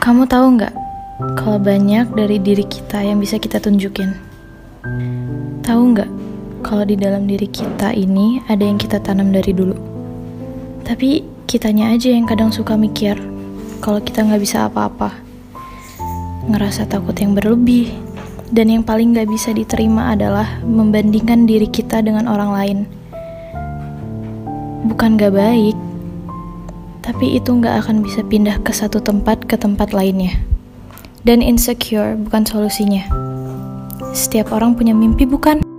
Kamu tahu nggak kalau banyak dari diri kita yang bisa kita tunjukin? Tahu nggak kalau di dalam diri kita ini ada yang kita tanam dari dulu? Tapi kitanya aja yang kadang suka mikir kalau kita nggak bisa apa-apa. Ngerasa takut yang berlebih. Dan yang paling nggak bisa diterima adalah membandingkan diri kita dengan orang lain. Bukan gak baik, tapi itu nggak akan bisa pindah ke satu tempat ke tempat lainnya. Dan insecure bukan solusinya. Setiap orang punya mimpi, bukan?